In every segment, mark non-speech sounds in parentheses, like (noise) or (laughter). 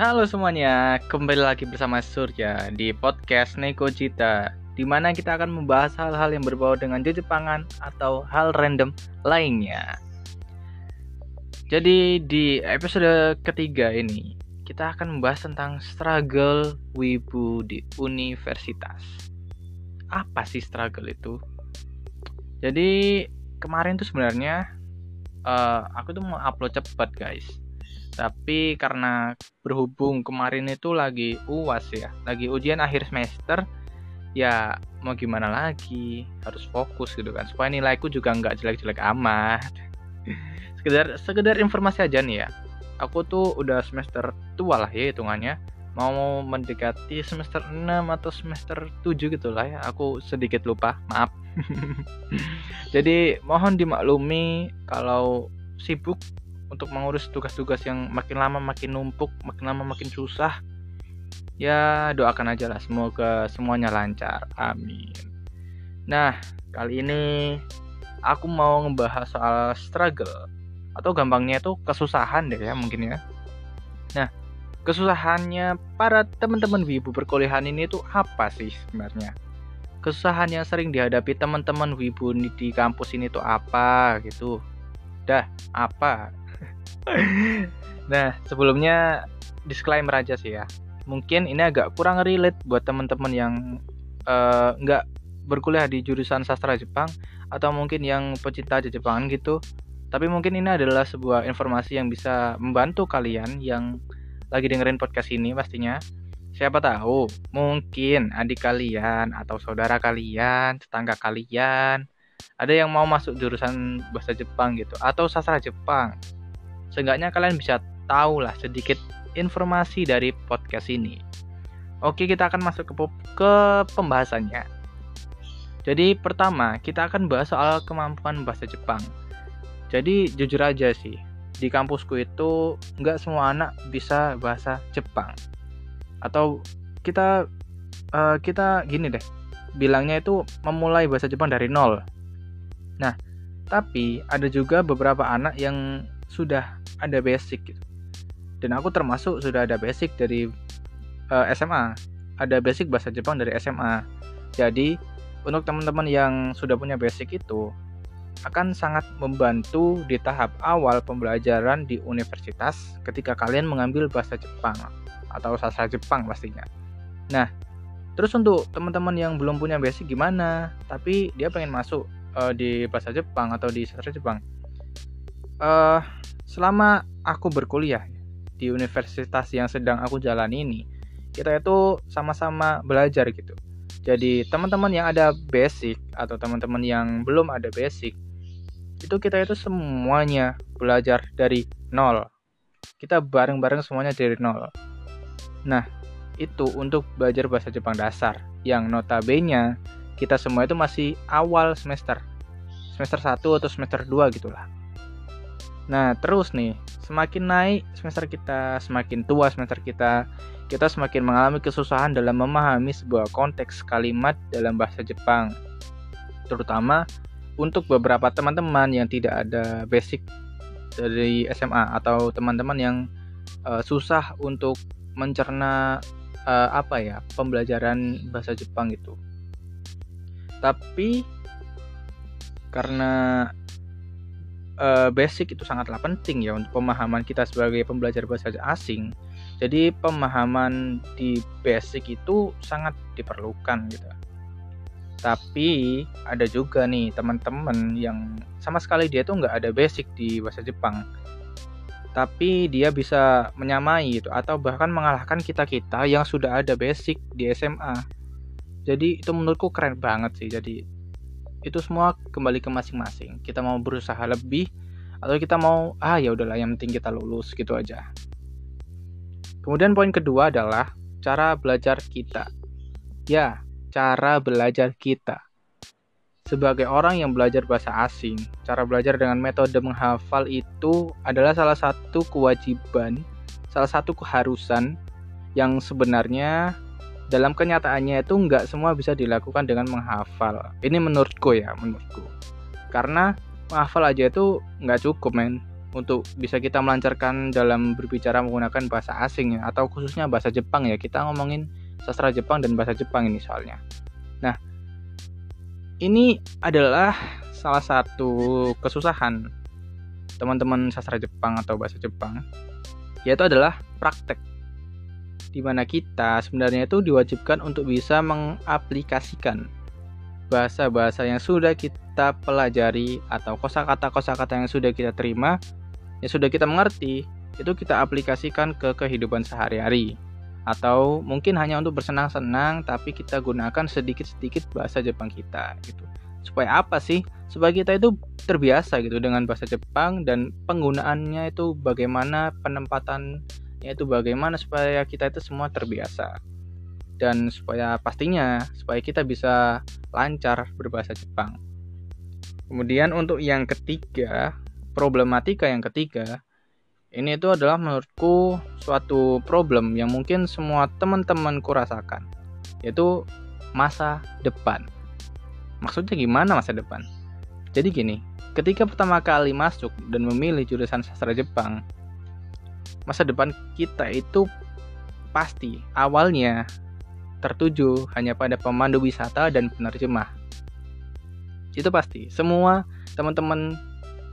Halo semuanya, kembali lagi bersama Surya di podcast Neko Cita di mana kita akan membahas hal-hal yang berbau dengan Jepangan atau hal random lainnya. Jadi di episode ketiga ini kita akan membahas tentang struggle wibu di universitas. Apa sih struggle itu? Jadi kemarin tuh sebenarnya uh, aku tuh mau upload cepat guys tapi karena berhubung kemarin itu lagi uas ya lagi ujian akhir semester ya mau gimana lagi harus fokus gitu kan. Supaya nilaiku juga nggak jelek-jelek amat. (laughs) Sekedar sekedar informasi aja nih ya. Aku tuh udah semester tua lah ya hitungannya. Mau mendekati semester 6 atau semester 7 gitu lah ya. Aku sedikit lupa maaf. (laughs) Jadi mohon dimaklumi kalau sibuk untuk mengurus tugas-tugas yang makin lama makin numpuk, makin lama makin susah. Ya, doakan aja lah semoga semuanya lancar. Amin. Nah, kali ini aku mau ngebahas soal struggle atau gampangnya itu kesusahan deh ya mungkin ya. Nah, kesusahannya para teman-teman wibu perkuliahan ini itu apa sih sebenarnya? Kesusahan yang sering dihadapi teman-teman wibu di kampus ini tuh apa gitu? Dah, apa? Nah, sebelumnya disclaimer aja sih ya. Mungkin ini agak kurang relate buat teman-teman yang uh, nggak berkuliah di jurusan sastra Jepang atau mungkin yang pecinta Jepangan gitu. Tapi mungkin ini adalah sebuah informasi yang bisa membantu kalian yang lagi dengerin podcast ini pastinya. Siapa tahu mungkin adik kalian atau saudara kalian, tetangga kalian ada yang mau masuk jurusan bahasa Jepang gitu atau sastra Jepang seenggaknya kalian bisa tahu lah sedikit informasi dari podcast ini. Oke, kita akan masuk ke, ke pembahasannya. Jadi pertama, kita akan bahas soal kemampuan bahasa Jepang. Jadi jujur aja sih, di kampusku itu nggak semua anak bisa bahasa Jepang. Atau kita uh, kita gini deh, bilangnya itu memulai bahasa Jepang dari nol. Nah, tapi ada juga beberapa anak yang sudah ada basic gitu. Dan aku termasuk sudah ada basic dari uh, eh, SMA. Ada basic bahasa Jepang dari SMA. Jadi, untuk teman-teman yang sudah punya basic itu akan sangat membantu di tahap awal pembelajaran di universitas ketika kalian mengambil bahasa Jepang atau sastra Jepang pastinya. Nah, terus untuk teman-teman yang belum punya basic gimana, tapi dia pengen masuk uh, di bahasa Jepang atau di sastra Jepang. Uh, selama aku berkuliah di universitas yang sedang aku jalani ini, kita itu sama-sama belajar gitu. Jadi teman-teman yang ada basic atau teman-teman yang belum ada basic, itu kita itu semuanya belajar dari nol. Kita bareng-bareng semuanya dari nol. Nah, itu untuk belajar bahasa Jepang dasar yang notabene kita semua itu masih awal semester. Semester 1 atau semester 2 gitulah. Nah, terus nih, semakin naik semester kita, semakin tua semester kita, kita semakin mengalami kesusahan dalam memahami sebuah konteks kalimat dalam bahasa Jepang. Terutama untuk beberapa teman-teman yang tidak ada basic dari SMA atau teman-teman yang uh, susah untuk mencerna uh, apa ya, pembelajaran bahasa Jepang itu. Tapi karena uh, basic itu sangatlah penting ya untuk pemahaman kita sebagai pembelajar bahasa asing. Jadi pemahaman di basic itu sangat diperlukan gitu. Tapi ada juga nih teman-teman yang sama sekali dia tuh nggak ada basic di bahasa Jepang. Tapi dia bisa menyamai itu atau bahkan mengalahkan kita-kita yang sudah ada basic di SMA. Jadi itu menurutku keren banget sih. Jadi itu semua kembali ke masing-masing. Kita mau berusaha lebih atau kita mau ah ya udahlah yang penting kita lulus gitu aja. Kemudian poin kedua adalah cara belajar kita. Ya cara belajar kita. Sebagai orang yang belajar bahasa asing, cara belajar dengan metode menghafal itu adalah salah satu kewajiban, salah satu keharusan yang sebenarnya dalam kenyataannya itu nggak semua bisa dilakukan dengan menghafal. Ini menurutku ya, menurutku. Karena menghafal aja itu nggak cukup men. untuk bisa kita melancarkan dalam berbicara menggunakan bahasa asing ya, atau khususnya bahasa Jepang ya kita ngomongin sastra Jepang dan bahasa Jepang ini soalnya nah ini adalah salah satu kesusahan teman-teman sastra Jepang atau bahasa Jepang yaitu adalah praktek di mana kita sebenarnya itu diwajibkan untuk bisa mengaplikasikan bahasa-bahasa yang sudah kita pelajari atau kosakata-kosakata yang sudah kita terima yang sudah kita mengerti itu kita aplikasikan ke kehidupan sehari-hari. Atau mungkin hanya untuk bersenang-senang tapi kita gunakan sedikit-sedikit bahasa Jepang kita gitu. Supaya apa sih? Supaya kita itu terbiasa gitu dengan bahasa Jepang dan penggunaannya itu bagaimana penempatan itu bagaimana supaya kita itu semua terbiasa dan supaya pastinya supaya kita bisa lancar berbahasa Jepang. Kemudian untuk yang ketiga, problematika yang ketiga, ini itu adalah menurutku suatu problem yang mungkin semua teman-temanku rasakan, yaitu masa depan. Maksudnya gimana masa depan? Jadi gini, ketika pertama kali masuk dan memilih jurusan sastra Jepang, masa depan kita itu pasti awalnya tertuju hanya pada pemandu wisata dan penerjemah. Itu pasti. Semua teman-teman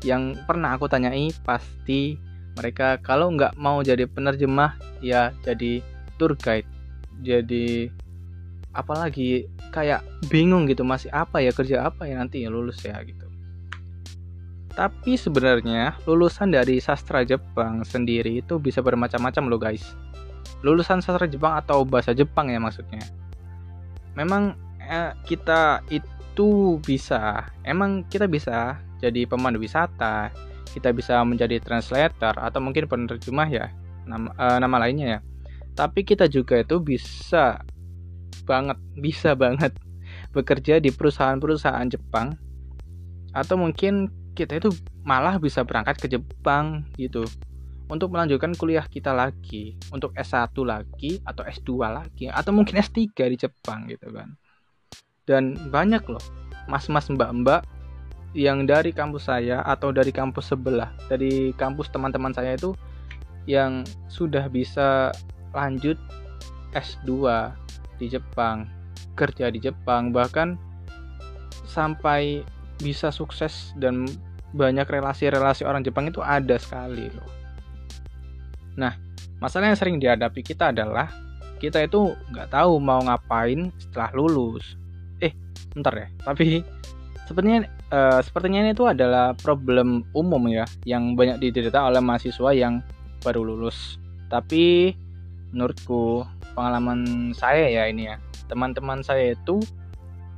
yang pernah aku tanyai pasti mereka kalau nggak mau jadi penerjemah ya jadi tour guide. Jadi apalagi kayak bingung gitu masih apa ya kerja apa ya nanti ya lulus ya gitu. Tapi sebenarnya lulusan dari sastra Jepang sendiri itu bisa bermacam-macam loh guys. Lulusan sastra Jepang atau bahasa Jepang ya maksudnya. Memang eh, kita itu bisa, emang kita bisa jadi pemandu wisata, kita bisa menjadi translator atau mungkin penerjemah ya, nama, eh, nama lainnya ya. Tapi kita juga itu bisa banget, bisa banget bekerja di perusahaan-perusahaan Jepang atau mungkin kita itu malah bisa berangkat ke Jepang gitu. Untuk melanjutkan kuliah kita lagi untuk S1 lagi atau S2 lagi atau mungkin S3 di Jepang gitu kan. Dan banyak loh mas-mas mbak-mbak yang dari kampus saya atau dari kampus sebelah dari kampus teman-teman saya itu yang sudah bisa lanjut S2 di Jepang kerja di Jepang bahkan sampai bisa sukses dan banyak relasi-relasi orang Jepang itu ada sekali loh. Nah, masalah yang sering dihadapi kita adalah kita itu nggak tahu mau ngapain setelah lulus. Eh, bentar ya. Tapi sepertinya uh, sepertinya ini itu adalah problem umum ya yang banyak diderita oleh mahasiswa yang baru lulus. Tapi menurutku pengalaman saya ya ini ya, teman-teman saya itu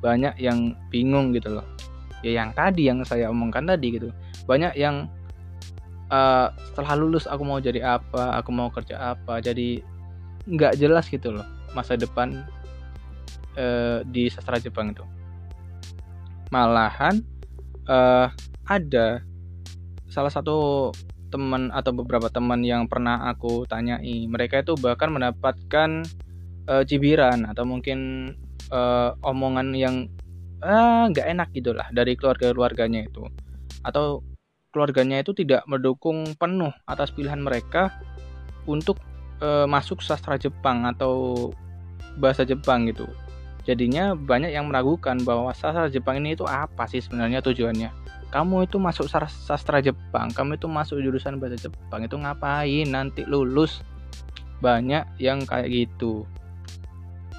banyak yang bingung gitu loh ya yang tadi yang saya omongkan tadi gitu. Banyak yang uh, setelah lulus aku mau jadi apa aku mau kerja apa jadi nggak jelas gitu loh masa depan uh, di sastra Jepang itu. Malahan uh, ada salah satu teman atau beberapa teman yang pernah aku tanyai. Mereka itu bahkan mendapatkan uh, cibiran atau mungkin uh, omongan yang Ah, nggak enak gitulah dari keluarga-keluarganya itu atau keluarganya itu tidak mendukung penuh atas pilihan mereka untuk e, masuk sastra Jepang atau bahasa Jepang gitu. Jadinya banyak yang meragukan bahwa sastra Jepang ini itu apa sih sebenarnya tujuannya. Kamu itu masuk sastra Jepang, kamu itu masuk jurusan bahasa Jepang itu ngapain nanti lulus? Banyak yang kayak gitu.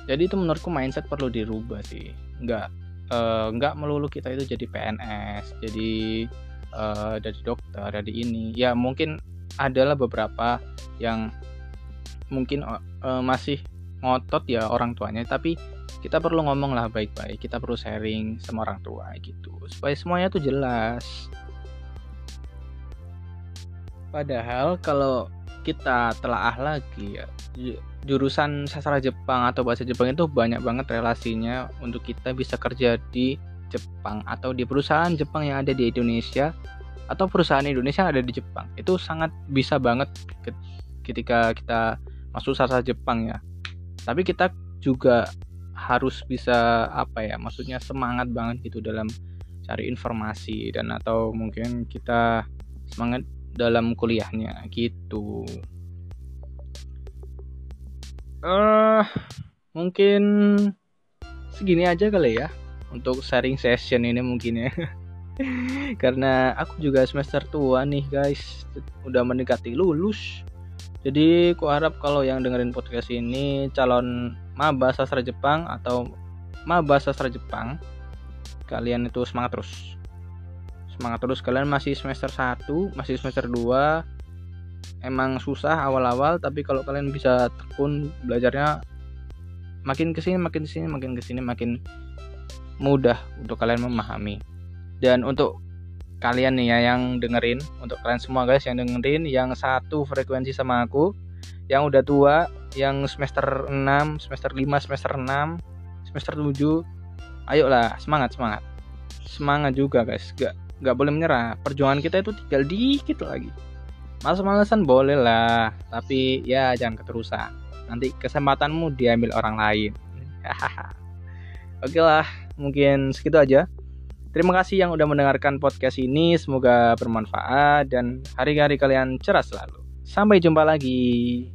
Jadi itu menurutku mindset perlu dirubah sih. Nggak uh, nggak melulu kita itu jadi PNS jadi uh, jadi dokter jadi ini. Ya mungkin adalah beberapa yang mungkin uh, masih ngotot ya orang tuanya tapi kita perlu ngomong lah baik-baik kita perlu sharing sama orang tua gitu. Supaya semuanya tuh jelas. Padahal kalau kita telaah lagi ya jurusan sastra Jepang atau bahasa Jepang itu banyak banget relasinya untuk kita bisa kerja di Jepang atau di perusahaan Jepang yang ada di Indonesia atau perusahaan Indonesia yang ada di Jepang. Itu sangat bisa banget ketika kita masuk sastra Jepang ya. Tapi kita juga harus bisa apa ya maksudnya semangat banget gitu dalam cari informasi dan atau mungkin kita semangat dalam kuliahnya gitu uh, mungkin segini aja kali ya untuk sharing session ini mungkin ya. (laughs) Karena aku juga semester tua nih guys. Udah mendekati lulus. Jadi aku harap kalau yang dengerin podcast ini calon maba sastra Jepang atau maba sastra Jepang kalian itu semangat terus. Semangat terus. Kalian masih semester 1 masih semester 2 emang susah awal-awal tapi kalau kalian bisa tekun belajarnya makin ke sini makin ke sini makin ke sini makin mudah untuk kalian memahami. Dan untuk kalian nih ya yang dengerin untuk kalian semua guys yang dengerin yang satu frekuensi sama aku yang udah tua yang semester 6 semester 5 semester 6 semester 7 ayolah semangat semangat. Semangat juga guys gak gak boleh menyerah. Perjuangan kita itu tinggal dikit lagi males-malesan boleh lah tapi ya jangan keterusan nanti kesempatanmu diambil orang lain (laughs) oke lah mungkin segitu aja Terima kasih yang udah mendengarkan podcast ini. Semoga bermanfaat dan hari-hari kalian cerah selalu. Sampai jumpa lagi.